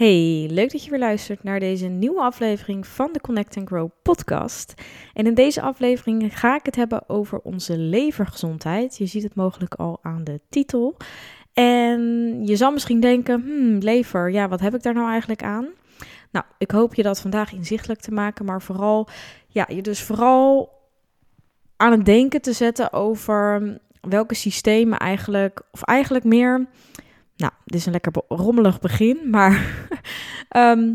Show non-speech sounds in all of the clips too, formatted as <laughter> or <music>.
Hey, leuk dat je weer luistert naar deze nieuwe aflevering van de Connect and Grow podcast. En in deze aflevering ga ik het hebben over onze levergezondheid. Je ziet het mogelijk al aan de titel. En je zal misschien denken, hmm, lever, ja, wat heb ik daar nou eigenlijk aan? Nou, ik hoop je dat vandaag inzichtelijk te maken, maar vooral, ja, je dus vooral aan het denken te zetten over welke systemen eigenlijk, of eigenlijk meer nou, dit is een lekker rommelig begin, maar <laughs> ehm,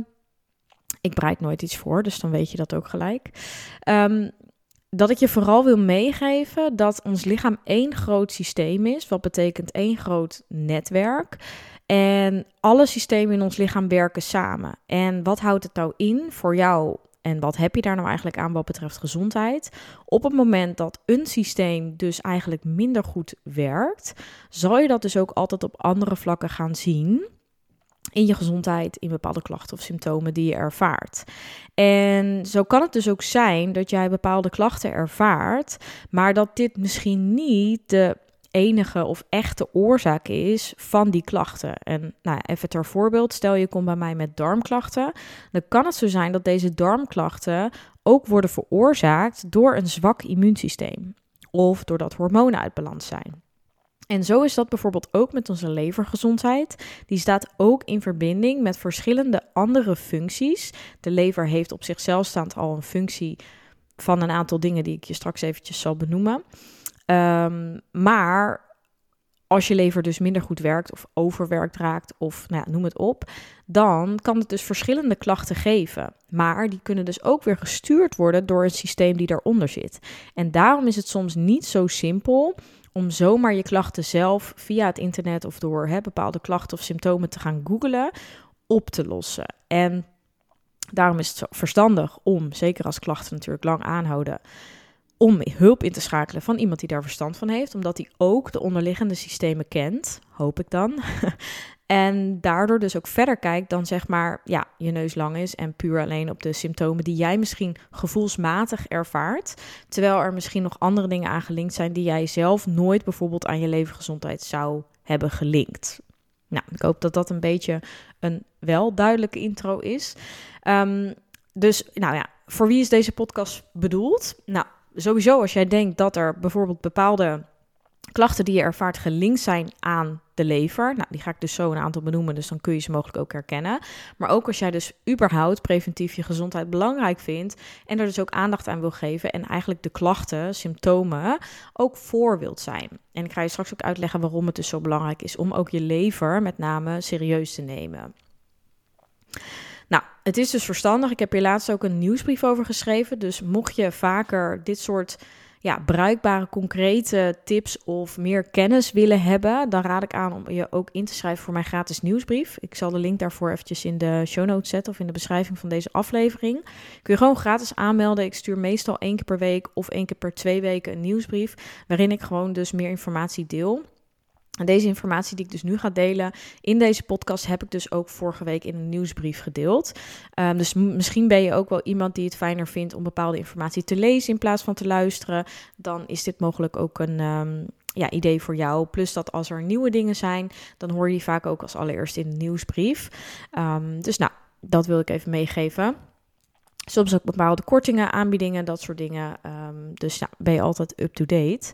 ik bereid nooit iets voor, dus dan weet je dat ook gelijk. Um, dat ik je vooral wil meegeven dat ons lichaam één groot systeem is, wat betekent één groot netwerk. En alle systemen in ons lichaam werken samen. En wat houdt het nou in voor jou en wat heb je daar nou eigenlijk aan wat betreft gezondheid? Op het moment dat een systeem dus eigenlijk minder goed werkt, zal je dat dus ook altijd op andere vlakken gaan zien in je gezondheid, in bepaalde klachten of symptomen die je ervaart. En zo kan het dus ook zijn dat jij bepaalde klachten ervaart, maar dat dit misschien niet de enige of echte oorzaak is van die klachten. En nou, even ter voorbeeld, stel je komt bij mij met darmklachten, dan kan het zo zijn dat deze darmklachten ook worden veroorzaakt door een zwak immuunsysteem of doordat hormonen uit balans zijn. En zo is dat bijvoorbeeld ook met onze levergezondheid. Die staat ook in verbinding met verschillende andere functies. De lever heeft op zichzelf staand al een functie van een aantal dingen die ik je straks eventjes zal benoemen. Um, maar als je lever dus minder goed werkt of overwerkt raakt of nou ja, noem het op, dan kan het dus verschillende klachten geven. Maar die kunnen dus ook weer gestuurd worden door een systeem die daaronder zit. En daarom is het soms niet zo simpel om zomaar je klachten zelf via het internet of door hè, bepaalde klachten of symptomen te gaan googlen op te lossen. En daarom is het verstandig om, zeker als klachten natuurlijk lang aanhouden, om hulp in te schakelen van iemand die daar verstand van heeft, omdat hij ook de onderliggende systemen kent, hoop ik dan. <laughs> en daardoor dus ook verder kijkt dan zeg maar, ja, je neus lang is en puur alleen op de symptomen die jij misschien gevoelsmatig ervaart, terwijl er misschien nog andere dingen aan gelinkt zijn die jij zelf nooit bijvoorbeeld aan je levensgezondheid zou hebben gelinkt. Nou, ik hoop dat dat een beetje een wel duidelijke intro is. Um, dus, nou ja, voor wie is deze podcast bedoeld? Nou, sowieso als jij denkt dat er bijvoorbeeld bepaalde klachten die je ervaart gelinkt zijn aan de lever. Nou, die ga ik dus zo een aantal benoemen, dus dan kun je ze mogelijk ook herkennen. Maar ook als jij dus überhaupt preventief je gezondheid belangrijk vindt en er dus ook aandacht aan wil geven en eigenlijk de klachten, symptomen ook voor wilt zijn. En ik ga je straks ook uitleggen waarom het dus zo belangrijk is om ook je lever met name serieus te nemen. Nou, het is dus verstandig. Ik heb hier laatst ook een nieuwsbrief over geschreven. Dus mocht je vaker dit soort ja, bruikbare, concrete tips of meer kennis willen hebben, dan raad ik aan om je ook in te schrijven voor mijn gratis nieuwsbrief. Ik zal de link daarvoor eventjes in de show notes zetten of in de beschrijving van deze aflevering. Kun je gewoon gratis aanmelden. Ik stuur meestal één keer per week of één keer per twee weken een nieuwsbrief, waarin ik gewoon dus meer informatie deel. Deze informatie die ik dus nu ga delen in deze podcast heb ik dus ook vorige week in een nieuwsbrief gedeeld. Um, dus misschien ben je ook wel iemand die het fijner vindt om bepaalde informatie te lezen in plaats van te luisteren. Dan is dit mogelijk ook een um, ja, idee voor jou. Plus dat als er nieuwe dingen zijn, dan hoor je die vaak ook als allereerst in de nieuwsbrief. Um, dus nou, dat wil ik even meegeven. Soms ook bepaalde kortingen, aanbiedingen, dat soort dingen. dus nou, ben je altijd up-to-date.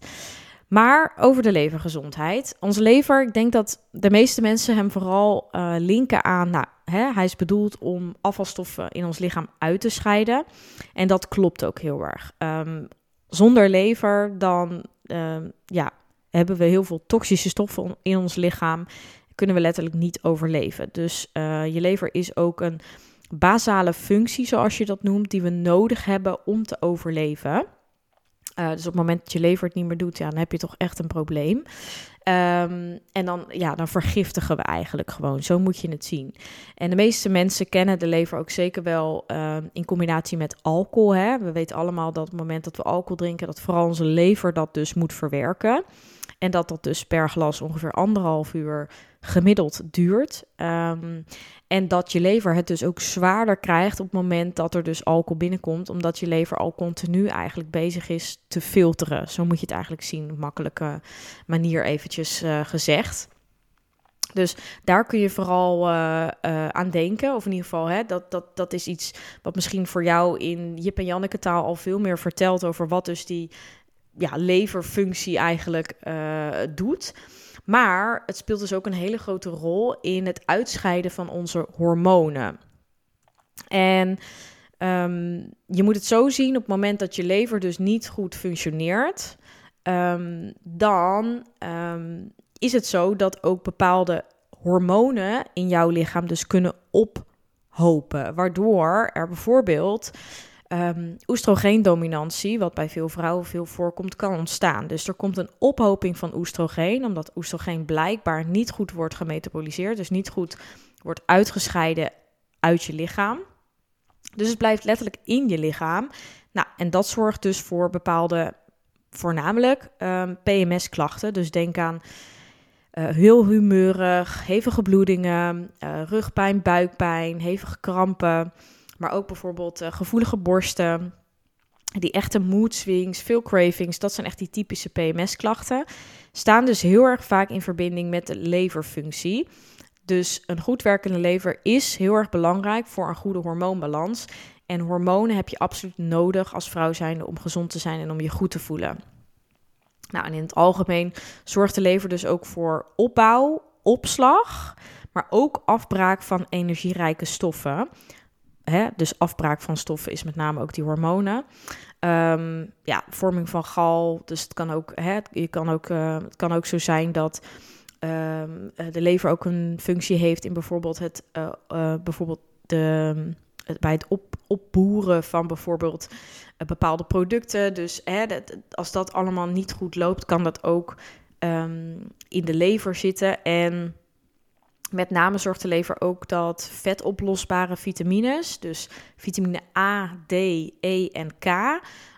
Maar over de levergezondheid. Onze lever, ik denk dat de meeste mensen hem vooral uh, linken aan, nou, hè, hij is bedoeld om afvalstoffen in ons lichaam uit te scheiden. En dat klopt ook heel erg. Um, zonder lever, dan um, ja, hebben we heel veel toxische stoffen in ons lichaam. Kunnen we letterlijk niet overleven. Dus uh, je lever is ook een basale functie, zoals je dat noemt, die we nodig hebben om te overleven. Uh, dus op het moment dat je lever het niet meer doet, ja, dan heb je toch echt een probleem. Um, en dan, ja, dan vergiftigen we eigenlijk gewoon. Zo moet je het zien. En de meeste mensen kennen de lever ook zeker wel uh, in combinatie met alcohol. Hè? We weten allemaal dat op het moment dat we alcohol drinken, dat vooral onze lever dat dus moet verwerken. En dat dat dus per glas ongeveer anderhalf uur gemiddeld duurt. Um, en dat je lever het dus ook zwaarder krijgt op het moment dat er dus alcohol binnenkomt, omdat je lever al continu eigenlijk bezig is te filteren. Zo moet je het eigenlijk zien, makkelijke manier eventjes uh, gezegd. Dus daar kun je vooral uh, uh, aan denken. Of in ieder geval, hè, dat, dat, dat is iets wat misschien voor jou in Jip en Janneke taal al veel meer vertelt over wat dus die ja, leverfunctie eigenlijk uh, doet. Maar het speelt dus ook een hele grote rol in het uitscheiden van onze hormonen. En um, je moet het zo zien op het moment dat je lever dus niet goed functioneert, um, dan um, is het zo dat ook bepaalde hormonen in jouw lichaam dus kunnen ophopen. Waardoor er bijvoorbeeld um, oestrogeendominantie, wat bij veel vrouwen veel voorkomt, kan ontstaan. Dus er komt een ophoping van oestrogeen, omdat oestrogeen blijkbaar niet goed wordt gemetaboliseerd, dus niet goed wordt uitgescheiden uit je lichaam. Dus het blijft letterlijk in je lichaam. Nou, en dat zorgt dus voor bepaalde, voornamelijk um, PMS-klachten. Dus denk aan uh, heel humeurig, hevige bloedingen, uh, rugpijn, buikpijn, hevige krampen. Maar ook bijvoorbeeld uh, gevoelige borsten, die echte mood swings, veel cravings. Dat zijn echt die typische PMS-klachten. Staan dus heel erg vaak in verbinding met de leverfunctie. Dus een goed werkende lever is heel erg belangrijk voor een goede hormoonbalans. En hormonen heb je absoluut nodig als vrouw zijnde om gezond te zijn en om je goed te voelen. Nou, en in het algemeen zorgt de lever dus ook voor opbouw, opslag, maar ook afbraak van energierijke stoffen. Hè? Dus afbraak van stoffen is met name ook die hormonen. Um, ja, vorming van gal. Dus het kan ook, hè, je kan ook, uh, het kan ook zo zijn dat um, de lever ook een functie heeft in bijvoorbeeld het, uh, bijvoorbeeld de, bij het op, opboeren van bijvoorbeeld bepaalde producten. Dus hè, als dat allemaal niet goed loopt, kan dat ook um, in de lever zitten. En met name zorgt de lever ook dat vetoplosbare vitamines, dus vitamine A, D, E en K,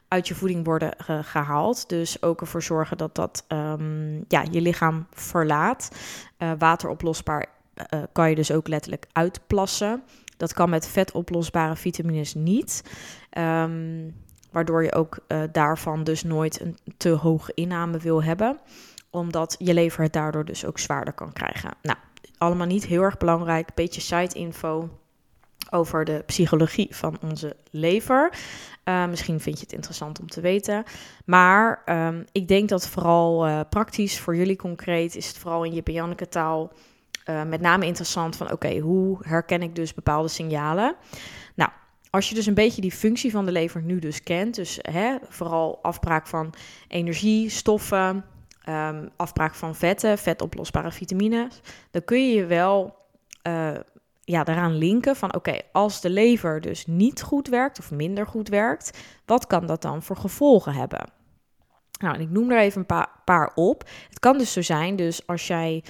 uit je voeding worden gehaald. Dus ook ervoor zorgen dat dat um, ja, je lichaam verlaat. Uh, wateroplosbaar uh, kan je dus ook letterlijk uitplassen. Dat kan met vetoplosbare vitamines niet. Um, waardoor je ook daarvan dus nooit een te hoge inname wil hebben. Omdat je lever het daardoor dus ook zwaarder kan krijgen. Nou, allemaal niet heel erg belangrijk. Beetje side info over de psychologie van onze lever. Uh, misschien vind je het interessant om te weten. Maar um, ik denk dat vooral uh, praktisch voor jullie concreet is het vooral in je Janneke taal uh, met name interessant van oké, hoe herken ik dus bepaalde signalen? Nou, als je dus een beetje die functie van de lever nu dus kent, dus hè, vooral afbraak van energie, stoffen, um, afbraak van vetten, vetoplosbare vitamines, dan kun je je wel uh, ja, daaraan linken van oké, als de lever dus niet goed werkt of minder goed werkt, wat kan dat dan voor gevolgen hebben? Nou, en ik noem er even een paar, paar op. Het kan dus zo zijn, dus als jij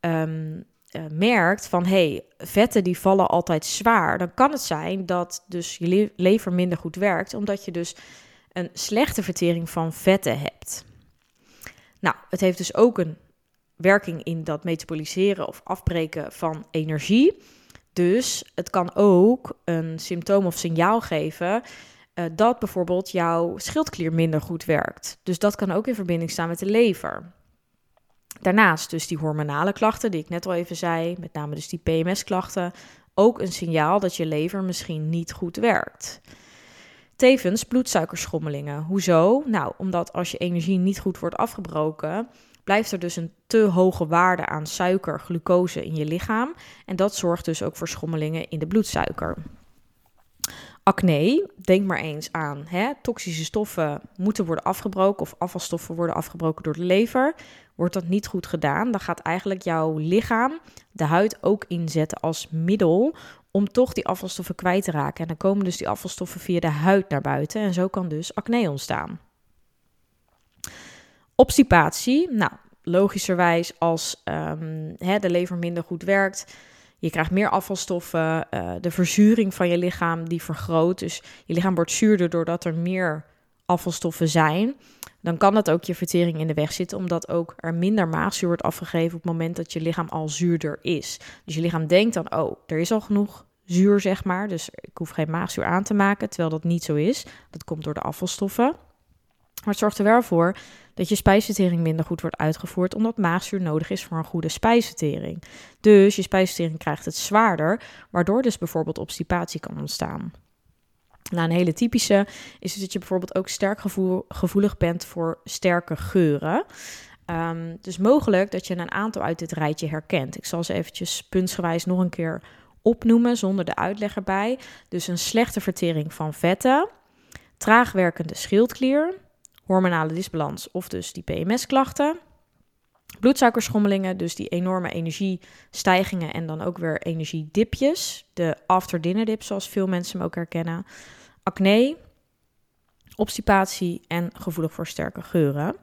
um, uh, merkt van hey, vetten die vallen altijd zwaar, dan kan het zijn dat dus je lever minder goed werkt, omdat je dus een slechte vertering van vetten hebt. Nou, het heeft dus ook een werking in dat metaboliseren of afbreken van energie. Dus het kan ook een symptoom of signaal geven uh, dat bijvoorbeeld jouw schildklier minder goed werkt. Dus dat kan ook in verbinding staan met de lever. Daarnaast dus die hormonale klachten, die ik net al even zei, met name dus die PMS-klachten, ook een signaal dat je lever misschien niet goed werkt. Tevens bloedsuikerschommelingen. Hoezo? Nou, omdat als je energie niet goed wordt afgebroken, blijft er dus een te hoge waarde aan suiker, glucose in je lichaam. En dat zorgt dus ook voor schommelingen in de bloedsuiker. Acne, denk maar eens aan. Hè? Toxische stoffen moeten worden afgebroken of afvalstoffen worden afgebroken door de lever. Wordt dat niet goed gedaan, dan gaat eigenlijk jouw lichaam de huid ook inzetten als middel om toch die afvalstoffen kwijt te raken. En dan komen dus die afvalstoffen via de huid naar buiten en zo kan dus acne ontstaan. Obstipatie, nou, logischerwijs als um, hè, de lever minder goed werkt, je krijgt meer afvalstoffen, uh, de verzuring van je lichaam die vergroot. Dus je lichaam wordt zuurder doordat er meer afvalstoffen zijn. Dan kan dat ook je vertering in de weg zitten, omdat ook er minder maagzuur wordt afgegeven op het moment dat je lichaam al zuurder is. Dus je lichaam denkt dan, oh, er is al genoeg zuur, zeg maar, dus ik hoef geen maagzuur aan te maken, terwijl dat niet zo is. Dat komt door de afvalstoffen. Maar het zorgt er wel voor dat je spijsvertering minder goed wordt uitgevoerd, omdat maagzuur nodig is voor een goede spijsvertering. Dus je spijsvertering krijgt het zwaarder, waardoor dus bijvoorbeeld obstipatie kan ontstaan. Nou, een hele typische is dus dat je bijvoorbeeld ook sterk gevoelig bent voor sterke geuren. Um, dus mogelijk dat je een aantal uit dit rijtje herkent. Ik zal ze eventjes puntsgewijs nog een keer opnoemen zonder de uitleg erbij. Dus een slechte vertering van vetten, traag werkende schildklier, hormonale disbalans of dus die PMS-klachten, bloedsuikerschommelingen, dus die enorme energiestijgingen en dan ook weer energiedipjes, de after dinner dip zoals veel mensen hem ook herkennen, acne, obstipatie en gevoelig voor sterke geuren.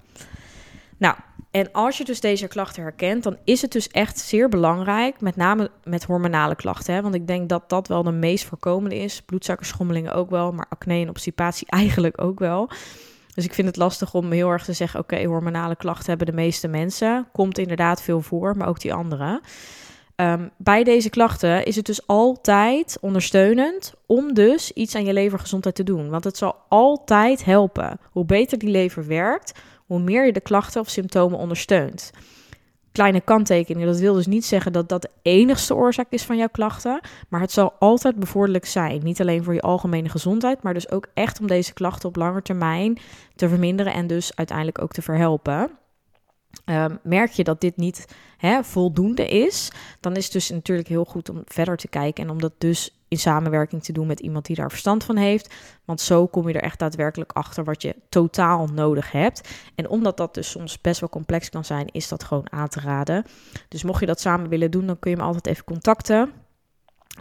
Nou, en als je dus deze klachten herkent, dan is het dus echt zeer belangrijk, met name met hormonale klachten. Hè? Want ik denk dat dat wel de meest voorkomende is. Bloedsuikerschommelingen ook wel, maar acne en obstipatie <laughs> eigenlijk ook wel. Dus ik vind het lastig om heel erg te zeggen: oké, hormonale klachten hebben de meeste mensen. Komt inderdaad veel voor, maar ook die andere. Ehm, bij deze klachten is het dus altijd ondersteunend om dus iets aan je levergezondheid te doen. Want het zal altijd helpen. Hoe beter die lever werkt, hoe meer je de klachten of symptomen ondersteunt. Kleine kanttekening, dat wil dus niet zeggen dat dat de enigste oorzaak is van jouw klachten, maar het zal altijd bevorderlijk zijn. Niet alleen voor je algemene gezondheid, maar dus ook echt om deze klachten op lange termijn te verminderen en dus uiteindelijk ook te verhelpen. Um, merk je dat dit niet hè, voldoende is, dan is het dus natuurlijk heel goed om verder te kijken en om dat dus in samenwerking te doen met iemand die daar verstand van heeft. Want zo kom je er echt daadwerkelijk achter wat je totaal nodig hebt. En omdat dat dus soms best wel complex kan zijn, is dat gewoon aan te raden. Dus mocht je dat samen willen doen, dan kun je me altijd even contacten.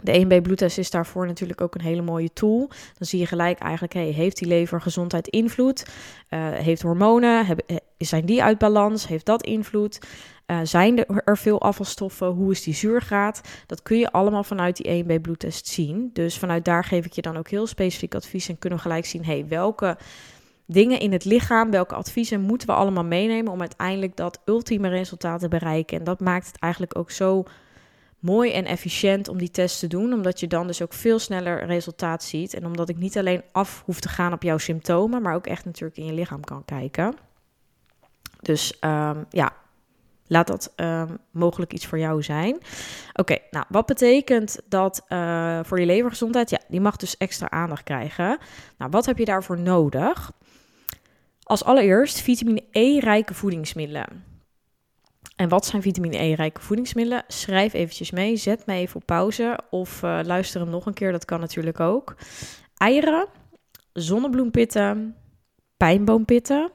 De 1B bloedtest is daarvoor natuurlijk ook een hele mooie tool. Dan zie je gelijk eigenlijk, hey, heeft die levergezondheid invloed? Uh, heeft hormonen, eh, zijn die uit balans? Heeft dat invloed? Uh, zijn er veel afvalstoffen? Hoe is die zuurgraad? Dat kun je allemaal vanuit die 1B bloedtest zien. Dus vanuit daar geef ik je dan ook heel specifiek advies en kunnen we gelijk zien, hey, welke dingen in het lichaam, welke adviezen moeten we allemaal meenemen om uiteindelijk dat ultieme resultaat te bereiken. En dat maakt het eigenlijk ook zo mooi en efficiënt om die test te doen, omdat je dan dus ook veel sneller resultaat ziet. En omdat ik niet alleen af hoef te gaan op jouw symptomen, maar ook echt natuurlijk in je lichaam kan kijken. Dus um, ja, laat dat um, mogelijk iets voor jou zijn. Oké, nou, wat betekent dat uh, voor je levergezondheid? Ja, die mag dus extra aandacht krijgen. Nou, wat heb je daarvoor nodig? Als allereerst vitamine E-rijke voedingsmiddelen. En wat zijn vitamine E-rijke voedingsmiddelen? Schrijf eventjes mee, zet me even op pauze of uh, luister hem nog een keer, dat kan natuurlijk ook. Eieren, zonnebloempitten, pijnboompitten,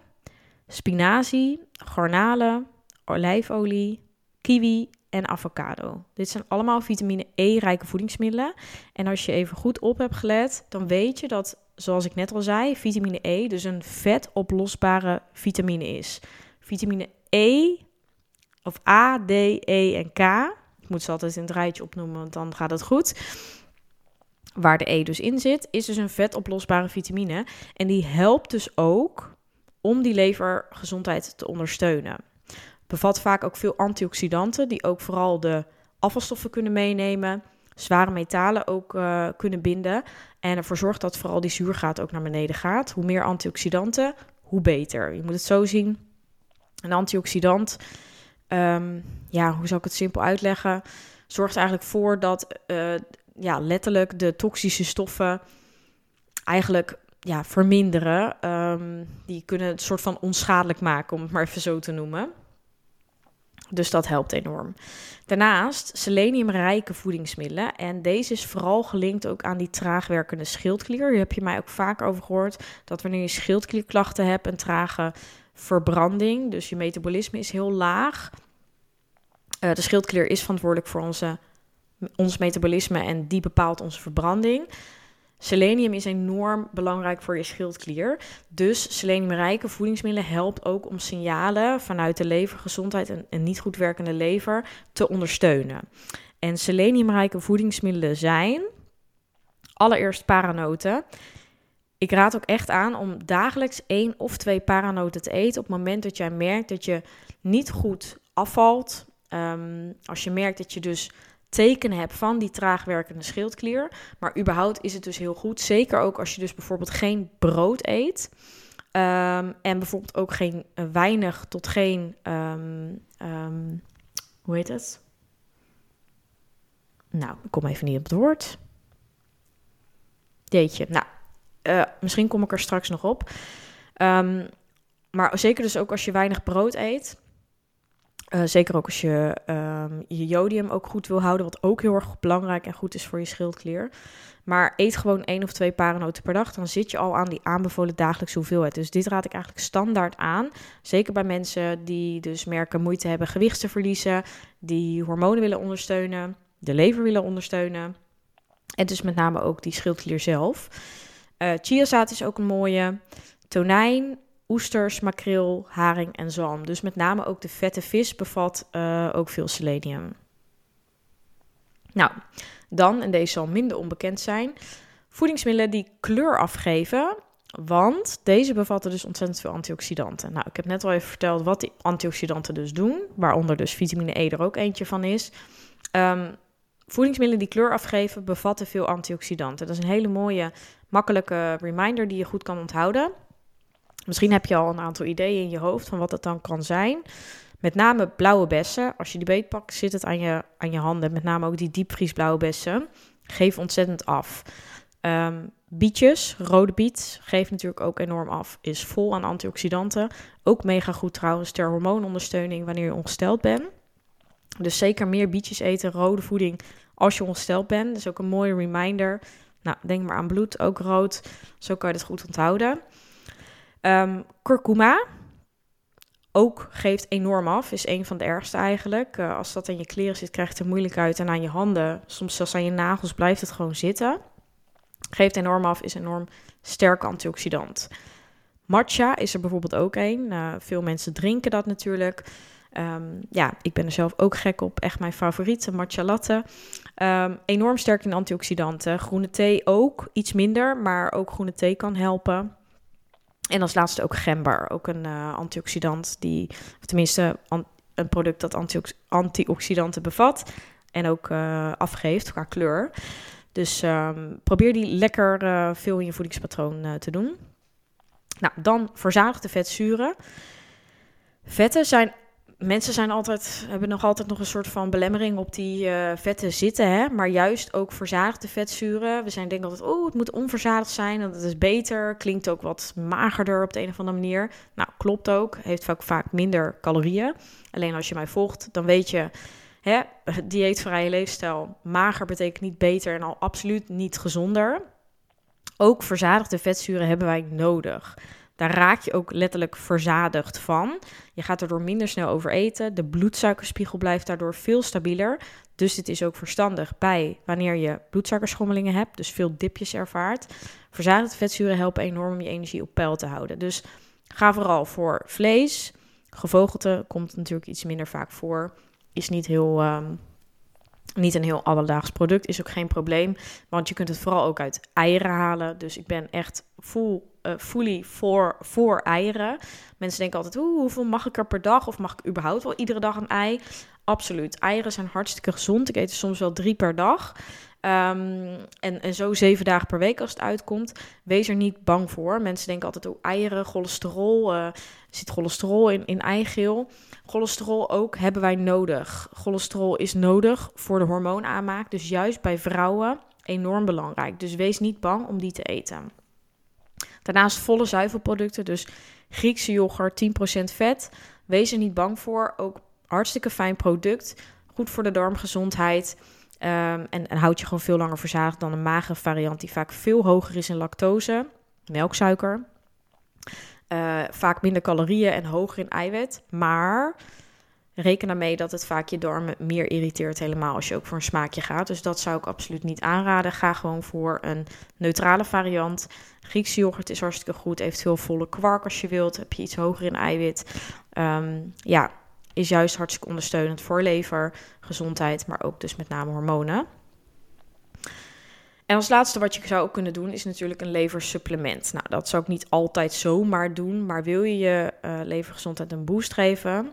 spinazie, garnalen, olijfolie, kiwi en avocado. Dit zijn allemaal vitamine E-rijke voedingsmiddelen. En als je even goed op hebt gelet, dan weet je dat, zoals ik net al zei, vitamine E dus een vetoplosbare vitamine is. Vitamine E of A, D, E en K. Ik moet ze altijd in het rijtje opnoemen, want dan gaat het goed. Waar de E dus in zit, is dus een vetoplosbare vitamine. En die helpt dus ook om die levergezondheid te ondersteunen. Bevat vaak ook veel antioxidanten, die ook vooral de afvalstoffen kunnen meenemen. Zware metalen ook uh, kunnen binden. En ervoor zorgt dat vooral die zuurgraad ook naar beneden gaat. Hoe meer antioxidanten, hoe beter. Je moet het zo zien. Een antioxidant um, ja, hoe zal ik het simpel uitleggen? Zorgt eigenlijk voor dat uh, ja, letterlijk de toxische stoffen eigenlijk ja, verminderen. Um, die kunnen het soort van onschadelijk maken, om het maar even zo te noemen. Dus dat helpt enorm. Daarnaast seleniumrijke voedingsmiddelen. En deze is vooral gelinkt ook aan die traagwerkende schildklier. Hier heb je mij ook vaak over gehoord. Dat wanneer je schildklierklachten hebt, een trage verbranding. Dus je metabolisme is heel laag. Uh, de schildklier is verantwoordelijk voor onze, ons metabolisme en die bepaalt onze verbranding. Selenium is enorm belangrijk voor je schildklier. Dus seleniumrijke voedingsmiddelen helpt ook om signalen vanuit de levergezondheid en een niet goed werkende lever te ondersteunen. En seleniumrijke voedingsmiddelen zijn allereerst paranoten. Ik raad ook echt aan om dagelijks één of twee paranoten te eten op het moment dat jij merkt dat je niet goed afvalt. Um, als je merkt dat je dus tekenen hebt van die traagwerkende schildklier. Maar überhaupt is het dus heel goed. Zeker ook als je dus bijvoorbeeld geen brood eet. Ehm, en bijvoorbeeld ook geen uh, weinig tot geen, ehm, ehm, hoe heet het? Nou, ik kom even niet op het woord. Jeetje, nou, uh, misschien kom ik er straks nog op. maar zeker dus ook als je weinig brood eet. Uh, zeker ook als je je jodium ook goed wil houden, wat ook heel erg belangrijk en goed is voor je schildklier. Maar eet gewoon één of twee paranoten per dag. Dan zit je al aan die aanbevolen dagelijkse hoeveelheid. Dus dit raad ik eigenlijk standaard aan. Zeker bij mensen die dus merken moeite hebben gewicht te verliezen. Die hormonen willen ondersteunen. De lever willen ondersteunen. En dus met name ook die schildklier zelf. Uh, chiazaad is ook een mooie. Tonijn, oesters, makreel, haring en zalm. Dus met name ook de vette vis bevat uh, ook veel selenium. Nou, dan, en deze zal minder onbekend zijn, voedingsmiddelen die kleur afgeven. Want deze bevatten dus ontzettend veel antioxidanten. Nou, ik heb net al even verteld wat die antioxidanten dus doen. Waaronder dus vitamine E er ook eentje van is. Um, voedingsmiddelen die kleur afgeven bevatten veel antioxidanten. Dat is een hele mooie, makkelijke reminder die je goed kan onthouden. Misschien heb je al een aantal ideeën in je hoofd van wat dat dan kan zijn. Met name blauwe bessen. Als je die beetpakt, zit het aan je, aan je handen. Met name ook die diepvriesblauwe bessen. Geef ontzettend af. Um, bietjes, rode biet, geeft natuurlijk ook enorm af. Is vol aan antioxidanten. Ook mega goed trouwens ter hormoonondersteuning wanneer je ongesteld bent. Dus zeker meer bietjes eten, rode voeding als je ongesteld bent. Dat is ook een mooie reminder. Nou, denk maar aan bloed, ook rood. Zo kan je het goed onthouden. Um, kurkuma, ook geeft enorm af. Is een van de ergste eigenlijk. Uh, als dat in je kleren zit, krijgt het er moeilijk uit. En aan je handen, soms zelfs aan je nagels, blijft het gewoon zitten. Geeft enorm af, is enorm sterk antioxidant. Matcha is er bijvoorbeeld ook een. Uh, veel mensen drinken dat natuurlijk. Um, ja, ik ben er zelf ook gek op. Echt mijn favoriete matcha latte. Um, enorm sterk in antioxidanten. Groene thee ook, iets minder, maar ook groene thee kan helpen. En als laatste ook gember, ook een uh, antioxidant die, of tenminste een product dat antiox antioxidanten bevat en ook uh, afgeeft qua kleur. Dus um, probeer die lekker uh, veel in je voedingspatroon te doen. Nou, dan verzadigde vetzuren. Vetten zijn mensen zijn altijd, hebben nog altijd nog een soort van belemmering op die uh, vetten zitten. Hè? Maar juist ook verzadigde vetzuren. We zijn denken altijd, oh, het moet onverzadigd zijn. Dat is beter. Klinkt ook wat magerder op de een of andere manier. Nou, klopt ook. Heeft ook vaak minder calorieën. Alleen als je mij volgt, dan weet je... Hè, <laughs> dieetvrije leefstijl, mager betekent niet beter en al absoluut niet gezonder. Ook verzadigde vetzuren hebben wij nodig. Daar raak je ook letterlijk verzadigd van. Je gaat erdoor minder snel overeten. De bloedsuikerspiegel blijft daardoor veel stabieler. Dus dit is ook verstandig bij wanneer je bloedsuikerschommelingen hebt, dus veel dipjes ervaart. Verzadigde vetzuren helpen enorm om je energie op peil te houden. Dus ga vooral voor vlees. Gevogelte komt natuurlijk iets minder vaak voor. Is niet heel. Um, niet een heel alledaags product, is ook geen probleem. Want je kunt het vooral ook uit eieren halen. Dus ik ben echt full uh, fully voor, voor eieren. Mensen denken altijd, hoeveel mag ik er per dag? Of mag ik überhaupt wel iedere dag een ei? Absoluut. Eieren zijn hartstikke gezond. Ik eet er soms wel drie per dag. Um, en, en zo zeven dagen per week als het uitkomt. Wees er niet bang voor. Mensen denken altijd, oh, eieren, cholesterol. Uh, zit cholesterol in, in eigeel? Cholesterol ook hebben wij nodig. Cholesterol is nodig voor de hormoonaanmaak. Dus juist bij vrouwen enorm belangrijk. Dus wees niet bang om die te eten. Daarnaast volle zuivelproducten, dus Griekse yoghurt, 10% vet. Wees er niet bang voor. Ook hartstikke fijn product. Goed voor de darmgezondheid. Um, en, en houdt je gewoon veel langer verzadigd dan een magere variant die vaak veel hoger is in lactose, melksuiker. Uh, vaak minder calorieën en hoger in eiwit. Maar reken ermee dat het vaak je darmen meer irriteert, helemaal als je ook voor een smaakje gaat. Dus dat zou ik absoluut niet aanraden. Ga gewoon voor een neutrale variant. Griekse yoghurt is hartstikke goed. Eventueel volle kwark als je wilt. Heb je iets hoger in eiwit. Um, ja, is juist hartstikke ondersteunend voor lever, gezondheid, maar ook dus met name hormonen. En als laatste wat je zou kunnen doen, is natuurlijk een leversupplement. Nou, dat zou ik niet altijd zomaar doen, maar wil je je uh, levergezondheid een boost geven,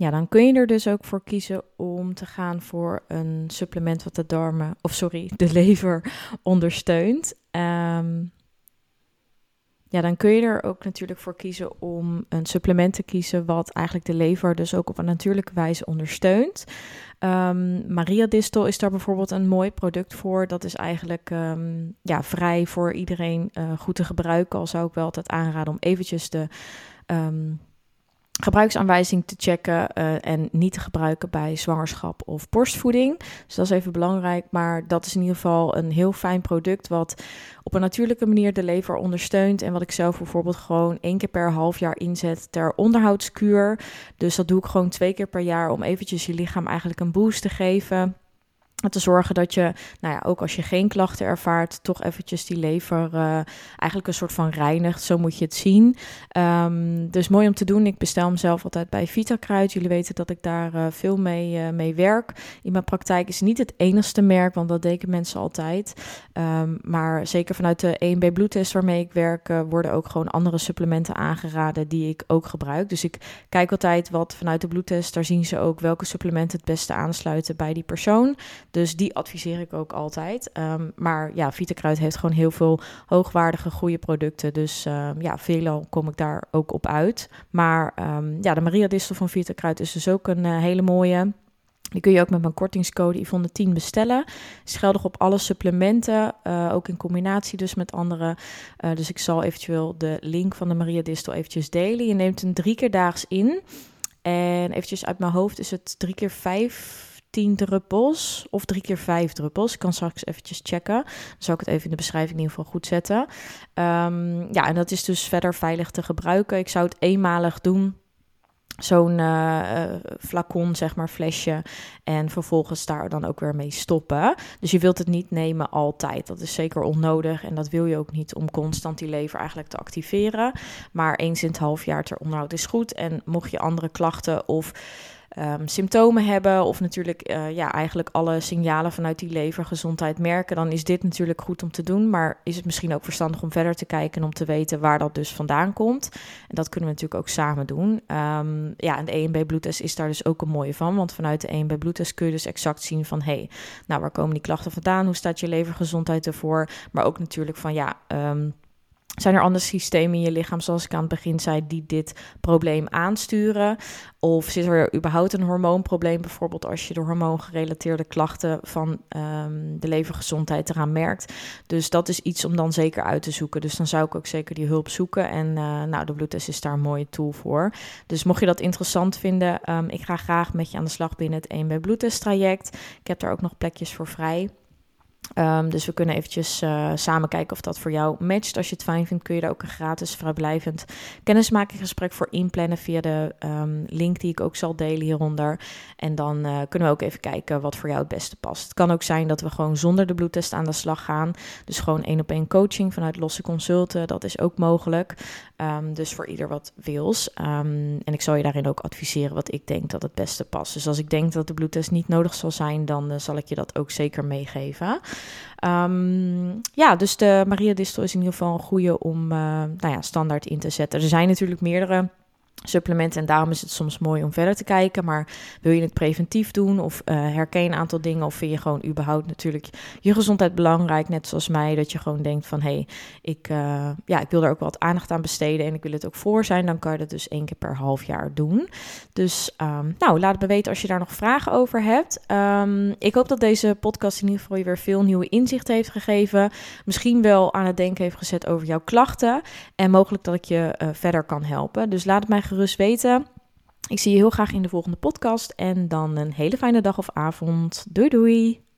ja, dan kun je er dus ook voor kiezen om te gaan voor een supplement wat de darmen, of sorry, de lever ondersteunt. Um, ja, dan kun je er ook natuurlijk voor kiezen om een supplement te kiezen wat eigenlijk de lever dus ook op een natuurlijke wijze ondersteunt. Um, Maria Distel is daar bijvoorbeeld een mooi product voor. Dat is eigenlijk ehm, ja, vrij voor iedereen uh, goed te gebruiken. Al zou ik wel altijd aanraden om eventjes de gebruiksaanwijzing te checken uh, en niet te gebruiken bij zwangerschap of borstvoeding. Dus dat is even belangrijk. Maar dat is in ieder geval een heel fijn product wat op een natuurlijke manier de lever ondersteunt. En wat ik zelf bijvoorbeeld gewoon één keer per half jaar inzet ter onderhoudskuur. Dus dat doe ik gewoon twee keer per jaar om eventjes je lichaam eigenlijk een boost te geven te zorgen dat je, nou ja, ook als je geen klachten ervaart, toch eventjes die lever uh, eigenlijk een soort van reinigt. Zo moet je het zien. Um, dus mooi om te doen. Ik bestel hem zelf altijd bij Vitakruid. Jullie weten dat ik daar uh, veel mee, uh, mee werk. In mijn praktijk is niet het enigste merk, want dat denken mensen altijd. Um, maar zeker vanuit de EMB bloedtest waarmee ik werk, worden ook gewoon andere supplementen aangeraden die ik ook gebruik. Dus ik kijk altijd wat vanuit de bloedtest, daar zien ze ook welke supplementen het beste aansluiten bij die persoon. Dus die adviseer ik ook altijd. Um, maar ja, Vitakruid heeft gewoon heel veel hoogwaardige, goede producten. Dus um, ja, veelal kom ik daar ook op uit. Maar um, ja, de Maria Distel van Vitakruid is dus ook een uh, hele mooie. Die kun je ook met mijn kortingscode Yvonne10 bestellen. Is geldig op alle supplementen, uh, ook in combinatie dus met andere. Uh, dus ik zal eventueel de link van de Maria Distel eventjes delen. Je neemt hem drie keer daags in. En eventjes uit mijn hoofd is het drie keer vijf 10 druppels of drie keer 5 druppels. Ik kan straks eventjes checken. Dan zal ik het even in de beschrijving in ieder geval goed zetten. Um, ja, en dat is dus verder veilig te gebruiken. Ik zou het eenmalig doen. Zo'n uh, flacon, zeg maar, flesje. En vervolgens daar dan ook weer mee stoppen. Dus je wilt het niet nemen altijd. Dat is zeker onnodig. En dat wil je ook niet om constant die lever eigenlijk te activeren. Maar eens in het half jaar ter onderhoud is goed. En mocht je andere klachten of um, symptomen hebben of natuurlijk uh, ja, eigenlijk alle signalen vanuit die levergezondheid merken, dan is dit natuurlijk goed om te doen. Maar is het misschien ook verstandig om verder te kijken en om te weten waar dat dus vandaan komt. En dat kunnen we natuurlijk ook samen doen. Um, ja, en de EMB bloedtest is daar dus ook een mooie van, want vanuit de EMB bloedtest kun je dus exact zien van hé, hey, nou waar komen die klachten vandaan? Hoe staat je levergezondheid ervoor? Maar ook natuurlijk van ja. Um, zijn er andere systemen in je lichaam, zoals ik aan het begin zei, die dit probleem aansturen? Of zit er überhaupt een hormoonprobleem, bijvoorbeeld als je de hormoongerelateerde klachten van um, de levergezondheid eraan merkt? Dus dat is iets om dan zeker uit te zoeken. Dus dan zou ik ook zeker die hulp zoeken. En uh, nou, de bloedtest is daar een mooie tool voor. Dus mocht je dat interessant vinden, um, ik ga graag met je aan de slag binnen het 1 bij bloedtest traject. Ik heb daar ook nog plekjes voor vrij. Um, dus we kunnen eventjes uh, samen kijken of dat voor jou matcht. Als je het fijn vindt, kun je er ook een gratis vrijblijvend kennismakinggesprek voor inplannen via de um, link die ik ook zal delen hieronder. En dan uh, kunnen we ook even kijken wat voor jou het beste past. Het kan ook zijn dat we gewoon zonder de bloedtest aan de slag gaan. Dus gewoon één op één coaching vanuit losse consulten. Dat is ook mogelijk. Um, dus voor ieder wat wils. en ik zal je daarin ook adviseren wat ik denk dat het beste past. Dus als ik denk dat de bloedtest niet nodig zal zijn, dan uh, zal ik je dat ook zeker meegeven. Um, ja, dus de Maria Distel is in ieder geval een goede om uh, nou ja, standaard in te zetten. Er zijn natuurlijk meerdere supplementen. En daarom is het soms mooi om verder te kijken. Maar wil je het preventief doen of uh, herken een aantal dingen of vind je gewoon überhaupt natuurlijk je gezondheid belangrijk, net zoals mij, dat je gewoon denkt van hé, hey, ik, uh, ja, ik wil er ook wat aandacht aan besteden en ik wil het ook voor zijn, dan kan je dat dus één keer per half jaar doen. Dus um, nou, laat me weten als je daar nog vragen over hebt. Um, ik hoop dat deze podcast in ieder geval je weer veel nieuwe inzichten heeft gegeven. Misschien wel aan het denken heeft gezet over jouw klachten en mogelijk dat ik je uh, verder kan helpen. Dus laat het mij gerust weten. Ik zie je heel graag in de volgende podcast en dan een hele fijne dag of avond. Doei doei!